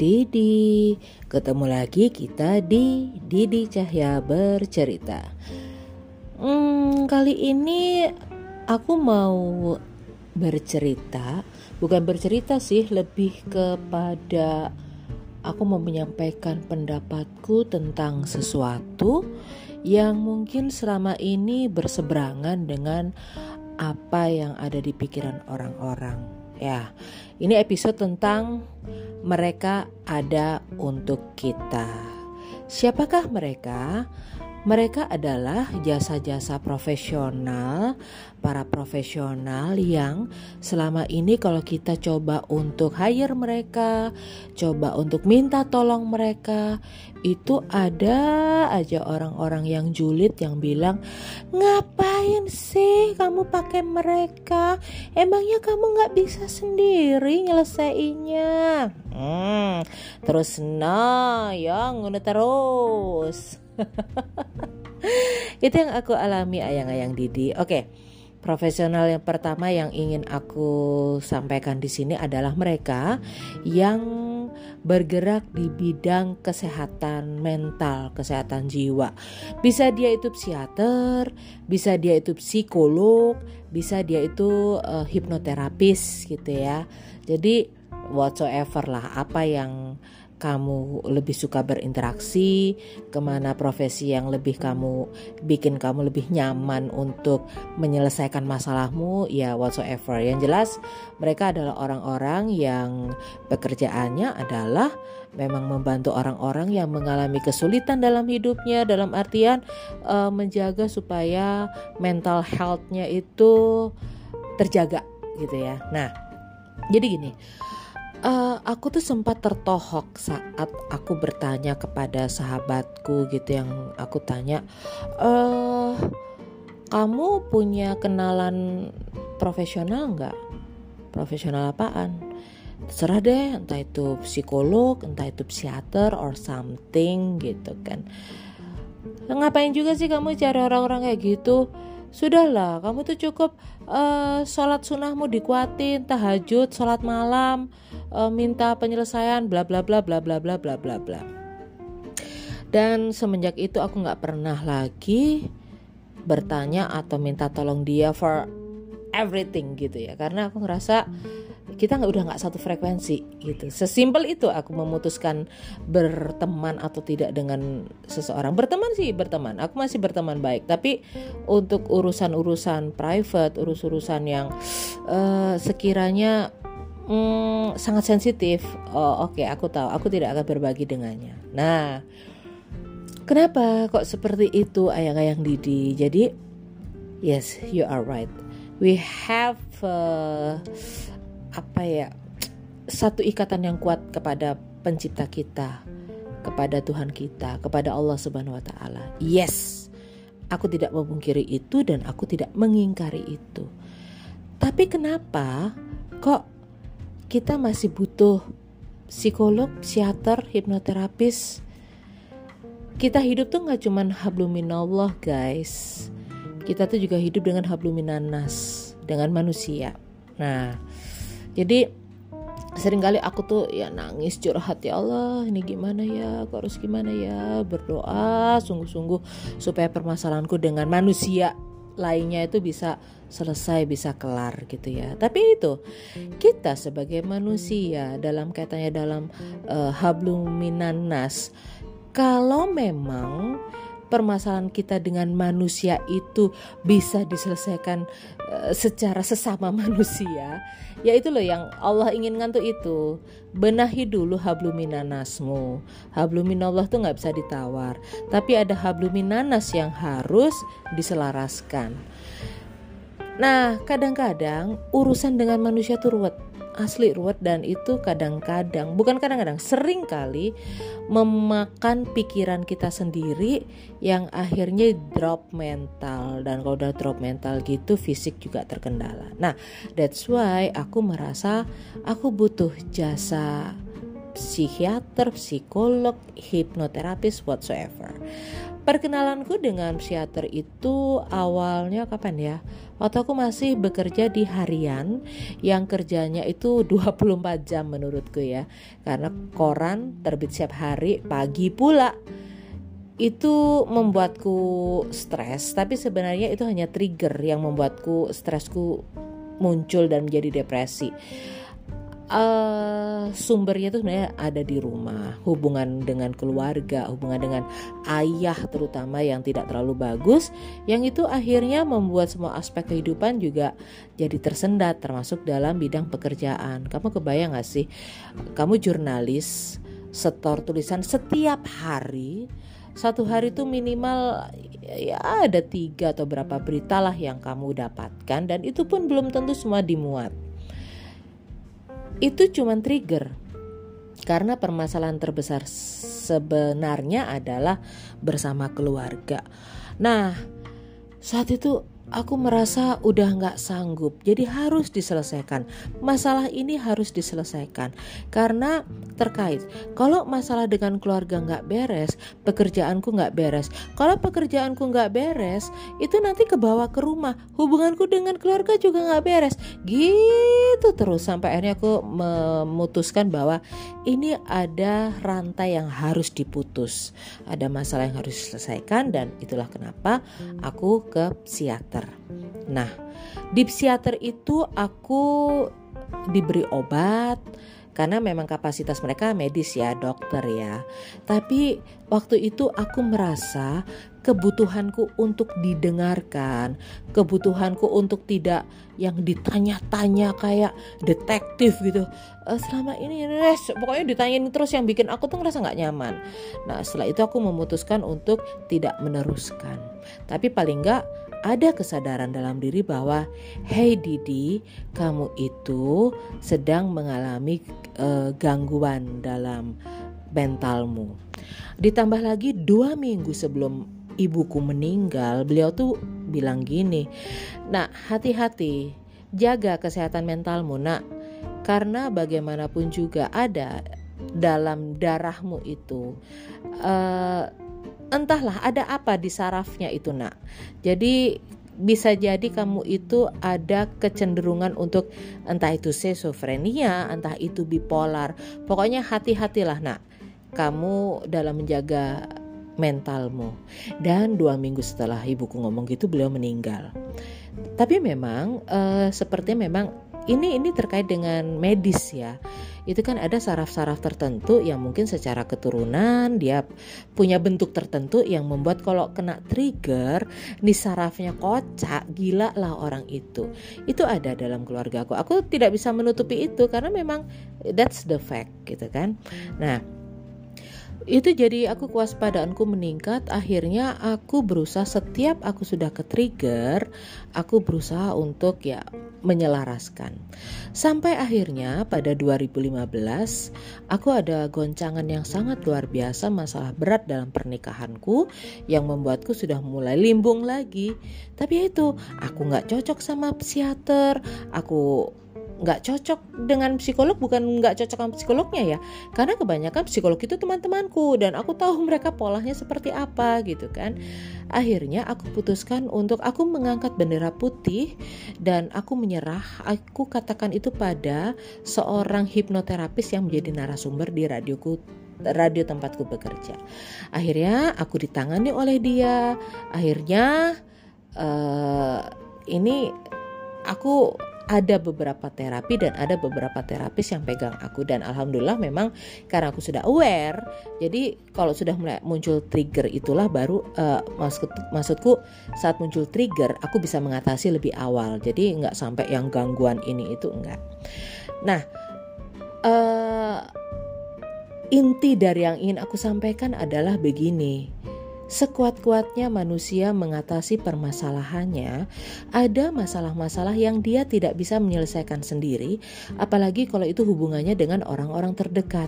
Didi. Ketemu lagi kita di Didi Cahya Bercerita. Hmm, Kali ini aku mau bercerita Bukan bercerita sih, lebih kepada Aku mau menyampaikan pendapatku tentang sesuatu Yang mungkin selama ini berseberangan dengan apa yang ada di pikiran orang-orang Ya, ini episode tentang mereka ada untuk kita. Siapakah mereka? Mereka adalah jasa-jasa profesional, para profesional yang selama ini kalau kita coba untuk hire mereka, coba untuk minta tolong mereka, itu ada aja orang-orang yang julid yang bilang, "Ngapain sih kamu pakai mereka? Emangnya kamu nggak bisa sendiri nyelesainya?" Hmm, terus nah, yang ngono terus. itu yang aku alami ayang-ayang Didi. Oke. Profesional yang pertama yang ingin aku sampaikan di sini adalah mereka yang bergerak di bidang kesehatan mental, kesehatan jiwa. Bisa dia itu psikiater, bisa dia itu psikolog, bisa dia itu uh, hipnoterapis gitu ya. Jadi whatsoever lah apa yang kamu lebih suka berinteraksi, ke mana profesi yang lebih kamu bikin kamu lebih nyaman untuk menyelesaikan masalahmu, ya whatsoever. Yang jelas mereka adalah orang-orang yang pekerjaannya adalah memang membantu orang-orang yang mengalami kesulitan dalam hidupnya, dalam artian uh, menjaga supaya mental healthnya itu terjaga gitu ya. Nah, jadi gini Uh, aku tuh sempat tertohok saat aku bertanya kepada sahabatku gitu yang aku tanya, uh, kamu punya kenalan profesional nggak? Profesional apaan? Terserah deh, entah itu psikolog, entah itu psikiater or something gitu kan. Ngapain juga sih kamu cari orang-orang kayak gitu? Sudahlah, kamu tuh cukup uh, sholat sunnahmu dikuatin, tahajud, sholat malam, uh, minta penyelesaian, bla bla bla bla bla bla bla bla bla. Dan semenjak itu aku nggak pernah lagi bertanya atau minta tolong dia for everything gitu ya, karena aku ngerasa kita nggak udah nggak satu frekuensi gitu. Sesimpel itu aku memutuskan berteman atau tidak dengan seseorang. Berteman sih berteman. Aku masih berteman baik. Tapi untuk urusan-urusan private urus-urusan yang uh, sekiranya um, sangat sensitif oh oke okay, aku tahu. Aku tidak akan berbagi dengannya. Nah kenapa kok seperti itu ayang-ayang Didi? Jadi yes you are right. We have uh, apa ya satu ikatan yang kuat kepada pencipta kita, kepada Tuhan kita, kepada Allah Subhanahu wa taala. Yes. Aku tidak memungkiri itu dan aku tidak mengingkari itu. Tapi kenapa kok kita masih butuh psikolog, psikiater, hipnoterapis? Kita hidup tuh nggak cuman habluminallah guys. Kita tuh juga hidup dengan habluminanas, dengan manusia. Nah, jadi sering kali aku tuh ya nangis curhat ya Allah ini gimana ya? Aku harus gimana ya? Berdoa sungguh-sungguh supaya permasalahanku dengan manusia lainnya itu bisa selesai bisa kelar gitu ya. Tapi itu kita sebagai manusia dalam kaitannya dalam uh, habluminan nas kalau memang permasalahan kita dengan manusia itu bisa diselesaikan uh, secara sesama manusia. Ya itu loh yang Allah inginkan tuh itu benahi dulu habluminanasmu habluminallah tuh nggak bisa ditawar tapi ada habluminanas yang harus diselaraskan. Nah kadang-kadang urusan dengan manusia tuh ruwet asli ruwet dan itu kadang-kadang bukan kadang-kadang sering kali memakan pikiran kita sendiri yang akhirnya drop mental dan kalau udah drop mental gitu fisik juga terkendala. Nah, that's why aku merasa aku butuh jasa psikiater, psikolog, hipnoterapis, whatsoever. Perkenalanku dengan psikiater itu awalnya kapan ya? Waktu aku masih bekerja di harian yang kerjanya itu 24 jam menurutku ya. Karena koran terbit setiap hari pagi pula. Itu membuatku stres, tapi sebenarnya itu hanya trigger yang membuatku stresku muncul dan menjadi depresi uh, sumbernya itu sebenarnya ada di rumah. Hubungan dengan keluarga hubungan dengan ayah terutama yang tidak terlalu bagus yang itu akhirnya membuat semua aspek kehidupan juga jadi tersendat termasuk dalam bidang pekerjaan. Kamu kebayang gak sih? Kamu jurnalis setor tulisan setiap hari satu hari itu minimal ya ada tiga atau berapa berita lah yang kamu dapatkan dan itu pun belum tentu semua dimuat itu cuma trigger karena permasalahan terbesar sebenarnya adalah bersama keluarga. Nah, saat itu aku merasa udah nggak sanggup jadi harus diselesaikan. Masalah ini harus diselesaikan. Karena terkait kalau masalah dengan keluarga nggak beres pekerjaanku nggak beres. Kalau pekerjaanku nggak beres itu nanti kebawa ke rumah. Hubunganku dengan keluarga juga nggak beres. Gitu terus sampai akhirnya aku memutuskan bahwa ini ada rantai yang harus diputus. Ada masalah yang harus diselesaikan dan itulah kenapa aku ke psikiater psikiater. Nah, di psikiater itu aku diberi obat karena memang kapasitas mereka medis ya, dokter ya. Tapi waktu itu aku merasa kebutuhanku untuk didengarkan, kebutuhanku untuk tidak yang ditanya-tanya kayak detektif gitu. E, selama ini res, pokoknya ditanyain terus yang bikin aku tuh ngerasa nggak nyaman. Nah setelah itu aku memutuskan untuk tidak meneruskan. Tapi paling nggak ada kesadaran dalam diri bahwa hey Didi kamu itu sedang mengalami uh, gangguan dalam mentalmu. Ditambah lagi dua minggu sebelum ibuku meninggal beliau tuh bilang gini nah hati-hati jaga kesehatan mentalmu nak. Karena bagaimanapun juga ada dalam darahmu itu uh, entahlah ada apa di sarafnya itu nak. Jadi bisa jadi kamu itu ada kecenderungan untuk entah itu schizophrenia, entah itu bipolar. Pokoknya hati-hatilah nak. Kamu dalam menjaga mentalmu. Dan dua minggu setelah ibuku ngomong gitu beliau meninggal. Tapi memang uh, sepertinya memang ini ini terkait dengan medis ya. Itu kan ada saraf-saraf tertentu yang mungkin secara keturunan dia punya bentuk tertentu yang membuat kalau kena trigger nih sarafnya kocak gila lah orang itu. Itu ada dalam keluarga aku. Aku tidak bisa menutupi itu karena memang that's the fact gitu kan. Nah itu jadi aku kewaspadaanku meningkat. Akhirnya aku berusaha setiap aku sudah ke trigger aku berusaha untuk ya menyelaraskan. Sampai akhirnya pada 2015 aku ada goncangan yang sangat luar biasa masalah berat dalam pernikahanku yang membuatku sudah mulai limbung lagi. Tapi ya itu aku nggak cocok sama psikiater aku nggak cocok dengan psikolog bukan nggak cocok sama psikolognya ya. Karena kebanyakan psikolog itu teman-temanku dan aku tahu mereka polanya seperti apa gitu kan. Akhirnya aku putuskan untuk aku mengangkat bendera putih dan aku menyerah. Aku katakan itu pada seorang hipnoterapis yang menjadi narasumber di radioku radio tempatku bekerja. Akhirnya aku ditangani oleh dia. Akhirnya uh, ini aku ada beberapa terapi dan ada beberapa terapis yang pegang aku. Dan alhamdulillah memang karena aku sudah aware jadi kalau sudah mulai muncul trigger itulah baru uh, maksud maksudku saat muncul trigger aku bisa mengatasi lebih awal. Jadi nggak sampai yang gangguan ini itu enggak nah uh, inti dari yang ingin aku sampaikan adalah begini Sekuat-kuatnya manusia mengatasi permasalahannya, ada masalah-masalah yang dia tidak bisa menyelesaikan sendiri, apalagi kalau itu hubungannya dengan orang-orang terdekat.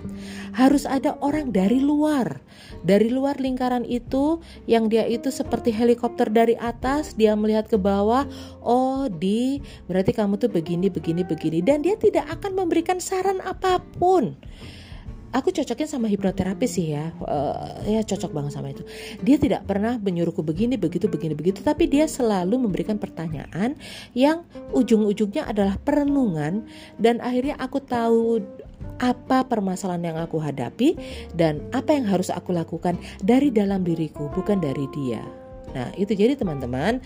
Harus ada orang dari luar, dari luar lingkaran itu, yang dia itu seperti helikopter dari atas, dia melihat ke bawah, oh di, berarti kamu tuh begini, begini, begini, dan dia tidak akan memberikan saran apa pun aku cocokin sama hipnoterapi sih ya. Uh, ya cocok banget sama itu. Dia tidak pernah menyuruhku begini begitu begini begitu. Tapi dia selalu memberikan pertanyaan yang ujung-ujungnya adalah perenungan. Dan akhirnya aku tahu apa permasalahan yang aku hadapi dan apa yang harus aku lakukan dari dalam diriku bukan dari dia. Nah, itu jadi teman-teman,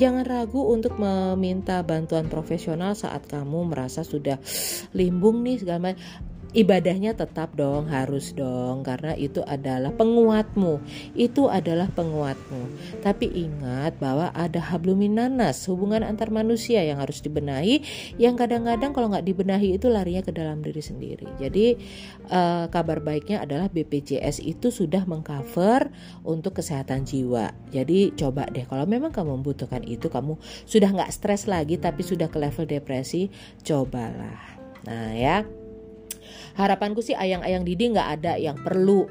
jangan ragu untuk meminta bantuan profesional saat kamu merasa sudah limbung nih segala macam ibadahnya tetap dong harus dong karena itu adalah penguatmu. Itu adalah penguatmu. Tapi ingat bahwa ada habluminanas hubungan antar manusia yang harus dibenahi yang kadang-kadang kalau nggak dibenahi itu larinya ke dalam diri sendiri. Jadi uh, kabar baiknya adalah BPJS itu sudah mengcover untuk kesehatan jiwa. Jadi coba deh kalau memang kamu membutuhkan itu kamu sudah nggak stres lagi tapi sudah ke level depresi cobalah. Nah ya harapanku sih ayang-ayang Didi nggak ada yang perlu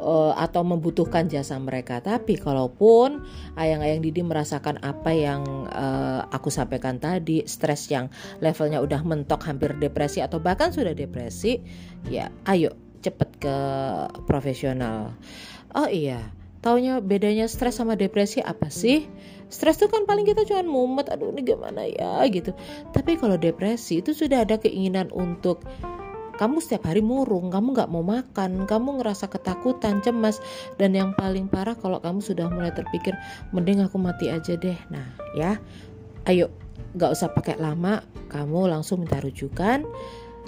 uh, atau membutuhkan jasa mereka. Tapi kalaupun ayang-ayang Didi merasakan apa yang uh, aku sampaikan tadi, stres yang levelnya udah mentok hampir depresi atau bahkan sudah depresi, ya ayo cepet ke profesional. Oh iya, taunya bedanya stres sama depresi apa sih? Stres tuh kan paling kita cuma mumet, aduh ini gimana ya gitu. Tapi kalau depresi itu sudah ada keinginan untuk kamu setiap hari murung, kamu nggak mau makan, kamu ngerasa ketakutan, cemas, dan yang paling parah kalau kamu sudah mulai terpikir, mending aku mati aja deh. Nah, ya, ayo, nggak usah pakai lama, kamu langsung minta rujukan,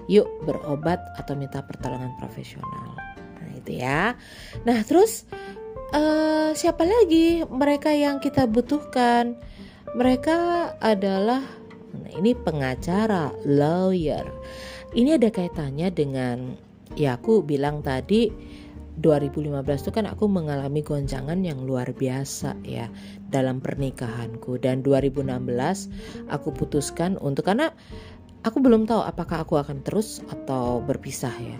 yuk berobat atau minta pertolongan profesional. Nah, itu ya. Nah, terus uh, siapa lagi mereka yang kita butuhkan? Mereka adalah nah ini pengacara, lawyer ini ada kaitannya dengan ya aku bilang tadi 2015 itu kan aku mengalami goncangan yang luar biasa ya dalam pernikahanku dan 2016 aku putuskan untuk karena aku belum tahu apakah aku akan terus atau berpisah ya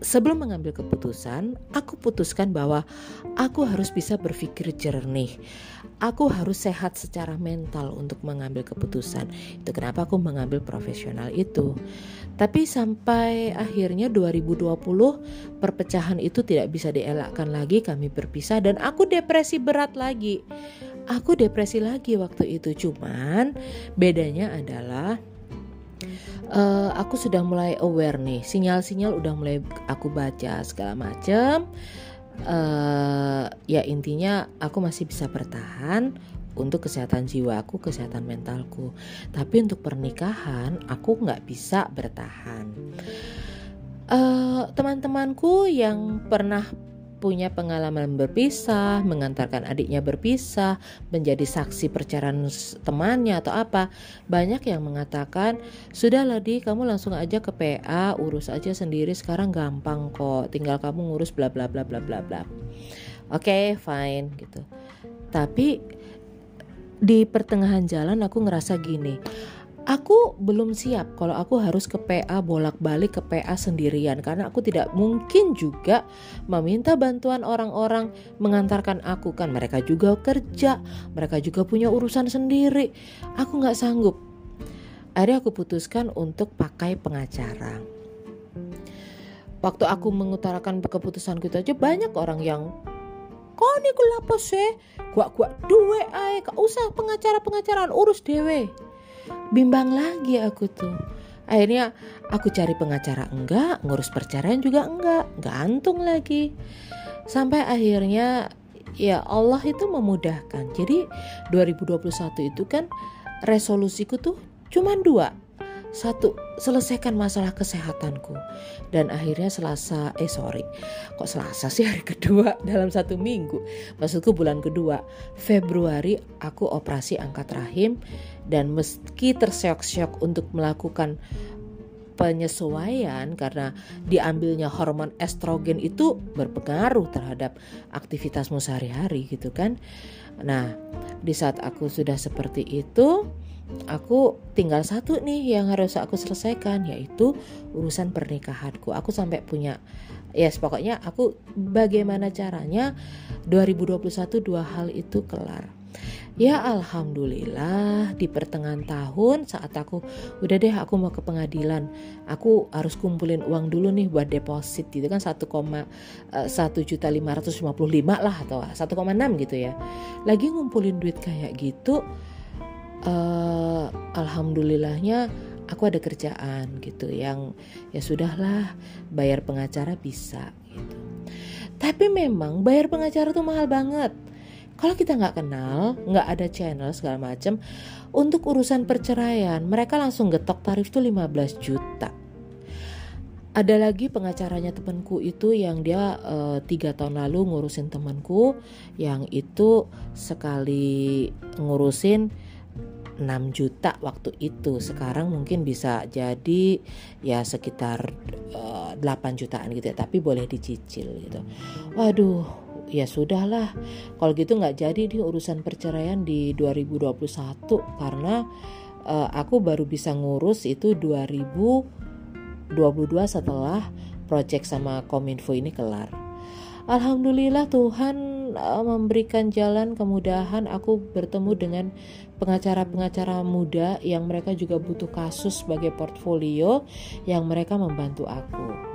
sebelum mengambil keputusan, aku putuskan bahwa aku harus bisa berpikir jernih. Aku harus sehat secara mental untuk mengambil keputusan. Itu kenapa aku mengambil profesional itu. Tapi sampai akhirnya 2020 perpecahan itu tidak bisa dielakkan lagi, kami berpisah dan aku depresi berat lagi. Aku depresi lagi waktu itu, cuman bedanya adalah uh, aku sudah mulai aware nih sinyal-sinyal udah mulai aku baca segala macam uh, ya intinya aku masih bisa bertahan untuk kesehatan jiwaku, kesehatan mentalku. Tapi untuk pernikahan aku nggak bisa bertahan. Uh, teman-temanku yang pernah punya pengalaman berpisah, mengantarkan adiknya berpisah, menjadi saksi perceraian temannya atau apa. Banyak yang mengatakan, "Sudahlah di, kamu langsung aja ke PA, urus aja sendiri sekarang gampang kok. Tinggal kamu ngurus bla bla bla bla bla bla." Oke, okay, fine gitu. Tapi di pertengahan jalan aku ngerasa gini, Aku belum siap kalau aku harus ke PA bolak-balik ke PA sendirian karena aku tidak mungkin juga meminta bantuan orang-orang mengantarkan aku kan mereka juga kerja, mereka juga punya urusan sendiri. Aku nggak sanggup. Akhirnya aku putuskan untuk pakai pengacara. Waktu aku mengutarakan keputusan itu aja banyak orang yang kok ini lapo sih? Gua gua duwe ae, gak usah pengacara-pengacaraan urus dewe bimbang lagi aku tuh. Akhirnya aku cari pengacara enggak ngurus perceraian juga enggak gantung lagi. Sampai akhirnya ya Allah itu memudahkan. Jadi 2021 itu kan resolusiku tuh cuma dua satu selesaikan masalah kesehatanku. Dan akhirnya selasa eh sorry. Kok selasa sih hari kedua? Dalam satu minggu. Maksudku bulan kedua. Februari aku operasi angkat rahim. Dan meski terseok-seok untuk melakukan penyesuaian karena diambilnya hormon estrogen itu berpengaruh terhadap aktivitasmu sehari-hari gitu kan? Nah di saat aku sudah seperti itu aku tinggal satu nih yang harus aku selesaikan yaitu urusan pernikahanku. Aku sampai punya ya yes, pokoknya aku bagaimana caranya 2021 dua hal itu kelar. Ya alhamdulillah di pertengahan tahun saat aku udah deh aku mau ke pengadilan, aku harus kumpulin uang dulu nih buat deposit gitu kan satu koma eh, satu juta lima ratus lima puluh lima lah atau satu koma enam gitu ya. Lagi ngumpulin duit kayak gitu, uh, alhamdulillahnya aku ada kerjaan gitu yang ya sudahlah bayar pengacara bisa gitu. Tapi memang bayar pengacara tuh mahal banget kalau kita nggak kenal, nggak ada channel segala macam, untuk urusan perceraian mereka langsung getok tarif tuh 15 juta. Ada lagi pengacaranya temanku itu yang dia uh, tiga tahun lalu ngurusin temanku yang itu sekali ngurusin 6 juta waktu itu. Sekarang mungkin bisa jadi ya sekitar uh, eh, 8 jutaan gitu ya tapi boleh dicicil gitu. Waduh ya sudahlah. Kalau gitu nggak jadi di urusan perceraian di 2021 karena uh, aku baru bisa ngurus itu 2022 setelah project sama Kominfo ini kelar. Alhamdulillah Tuhan uh, memberikan jalan kemudahan aku bertemu dengan pengacara-pengacara muda yang mereka juga butuh kasus sebagai portfolio yang mereka membantu aku.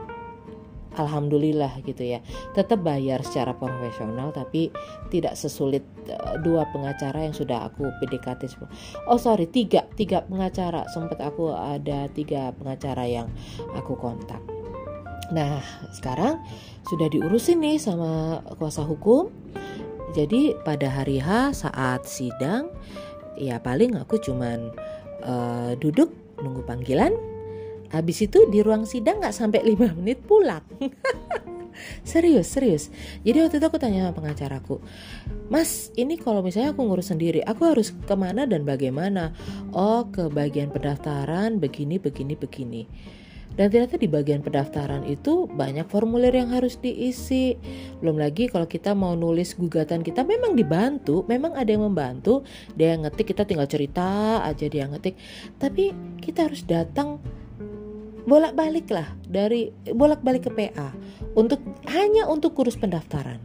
Alhamdulillah gitu ya. Tetap bayar secara profesional tapi tidak sesulit uh, dua pengacara yang sudah aku PDKT oh sorry tiga tiga pengacara. Sempat aku ada tiga pengacara yang aku kontak nah sekarang sudah diurusin nih sama kuasa hukum jadi pada hari H saat sidang ya paling aku cuman uh, duduk nunggu panggilan Habis itu di ruang sidang nggak sampai 5 menit pulang. serius, serius. Jadi waktu itu aku tanya sama pengacaraku, Mas, ini kalau misalnya aku ngurus sendiri, aku harus ke mana dan bagaimana? Oh, ke bagian pendaftaran, begini, begini, begini. Dan ternyata di bagian pendaftaran itu banyak formulir yang harus diisi. Belum lagi kalau kita mau nulis gugatan kita memang dibantu, memang ada yang membantu. Dia yang ngetik, kita tinggal cerita aja dia ngetik. Tapi kita harus datang bolak-balik lah dari bolak-balik ke PA untuk hanya untuk kurus pendaftaran.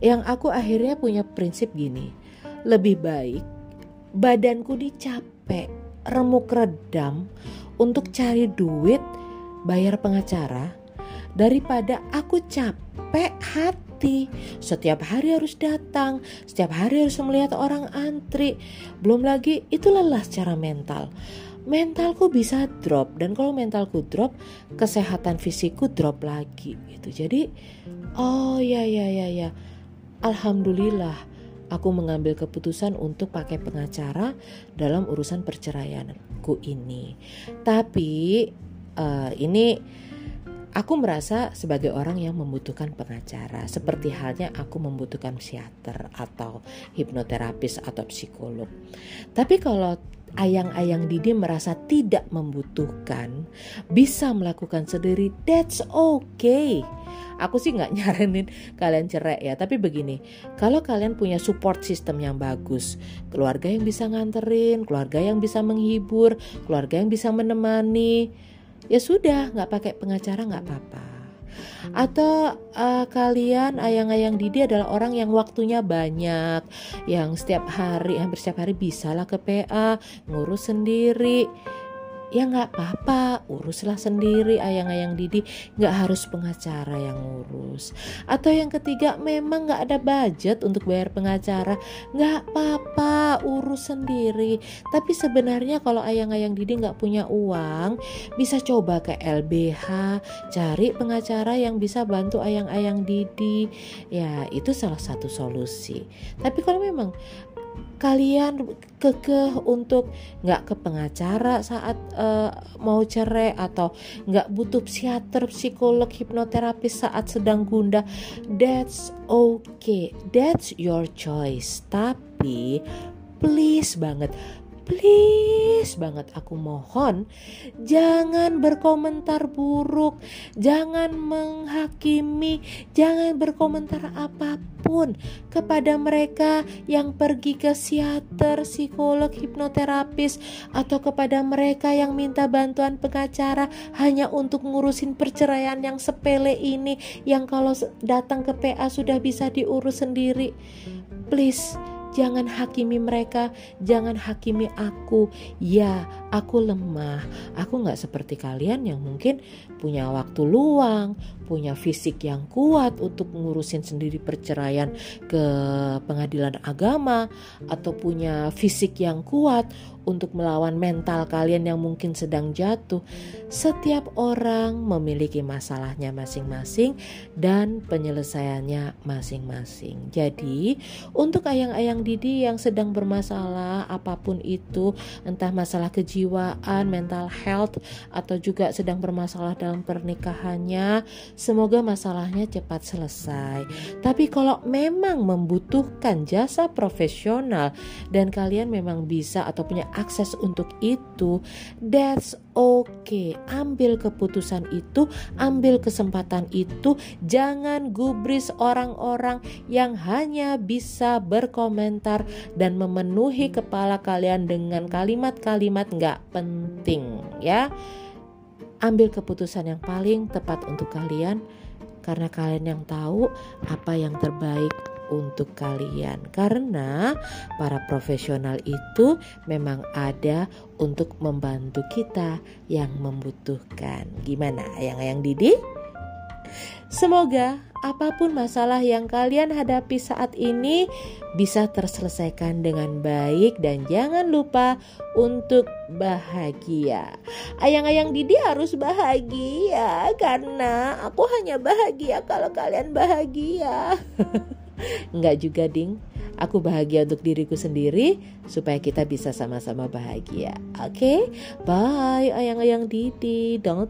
Yang aku akhirnya punya prinsip gini, lebih baik badanku dicapek, remuk redam untuk cari duit bayar pengacara daripada aku capek hati. Setiap hari harus datang setiap hari harus melihat orang antri. Belum lagi itu lelah secara mental. Mentalku bisa drop dan kalau mentalku drop kesehatan fisikku drop lagi gitu. Jadi oh ya ya ya ya. Alhamdulillah aku mengambil keputusan untuk pakai pengacara dalam urusan perceraianku ini tapi uh, ini Aku merasa sebagai orang yang membutuhkan pengacara, seperti halnya aku membutuhkan psikiater atau hipnoterapis atau psikolog. Tapi kalau ayang-ayang Didi merasa tidak membutuhkan, bisa melakukan sendiri, that's okay. Aku sih nggak nyaranin kalian cerai ya, tapi begini, kalau kalian punya support system yang bagus, keluarga yang bisa nganterin, keluarga yang bisa menghibur, keluarga yang bisa menemani, ya sudah nggak pakai pengacara nggak apa-apa. Atau uh, kalian ayang-ayang Didi adalah orang yang waktunya banyak yang setiap hari hampir setiap hari bisalah ke PA ngurus sendiri ya nggak apa-apa. Uruslah sendiri ayang-ayang Didi. Nggak harus pengacara yang ngurus. Atau yang ketiga memang nggak ada budget untuk bayar pengacara. Nggak apa-apa urus sendiri. Tapi sebenarnya kalau ayang-ayang Didi nggak punya uang bisa coba ke LBH cari pengacara yang bisa bantu ayang-ayang Didi. Ya itu salah satu solusi. Tapi kalau memang kalian kekeh untuk nggak ke pengacara saat uh, mau cerai atau nggak butuh psikiater, psikolog, hipnoterapis saat sedang gundah, that's okay, that's your choice. Tapi please banget please banget aku mohon jangan berkomentar buruk, jangan menghakimi, jangan berkomentar apa pun kepada mereka yang pergi ke psikiater, psikolog, hipnoterapis atau kepada mereka yang minta bantuan pengacara hanya untuk ngurusin perceraian yang sepele ini yang kalau datang ke PA sudah bisa diurus sendiri. Please Jangan hakimi mereka, jangan hakimi aku. Ya, aku lemah. Aku nggak seperti kalian yang mungkin punya waktu luang, punya fisik yang kuat untuk ngurusin sendiri perceraian ke pengadilan agama, atau punya fisik yang kuat untuk melawan mental kalian yang mungkin sedang jatuh. Setiap orang memiliki masalahnya masing-masing dan penyelesaiannya masing-masing. Jadi, untuk ayang-ayang Didi yang sedang bermasalah apa pun itu, entah masalah kejiwaan, mental health atau juga sedang bermasalah dalam pernikahannya, semoga masalahnya cepat selesai. Tapi kalau memang membutuhkan jasa profesional dan kalian memang bisa atau punya akses untuk itu, that's okay. Ambil keputusan itu, ambil kesempatan itu. Jangan gubris orang-orang yang hanya bisa berkomentar dan memenuhi kepala kalian dengan kalimat-kalimat nggak penting ya. Ambil keputusan yang paling tepat untuk kalian karena kalian yang tahu apa yang terbaik untuk kalian karena para profesional itu memang ada untuk membantu kita yang membutuhkan. Gimana ayang-ayang Didi? Semoga apa pun masalah yang kalian hadapi saat ini bisa terselesaikan dengan baik dan jangan lupa untuk bahagia. Ayang-ayang Didi harus bahagia karena aku hanya bahagia kalau kalian bahagia. Enggak juga ding. Aku bahagia untuk diriku sendiri Supaya kita bisa sama-sama bahagia. Oke? Okay? Bye ayang-ayang Didi. Dong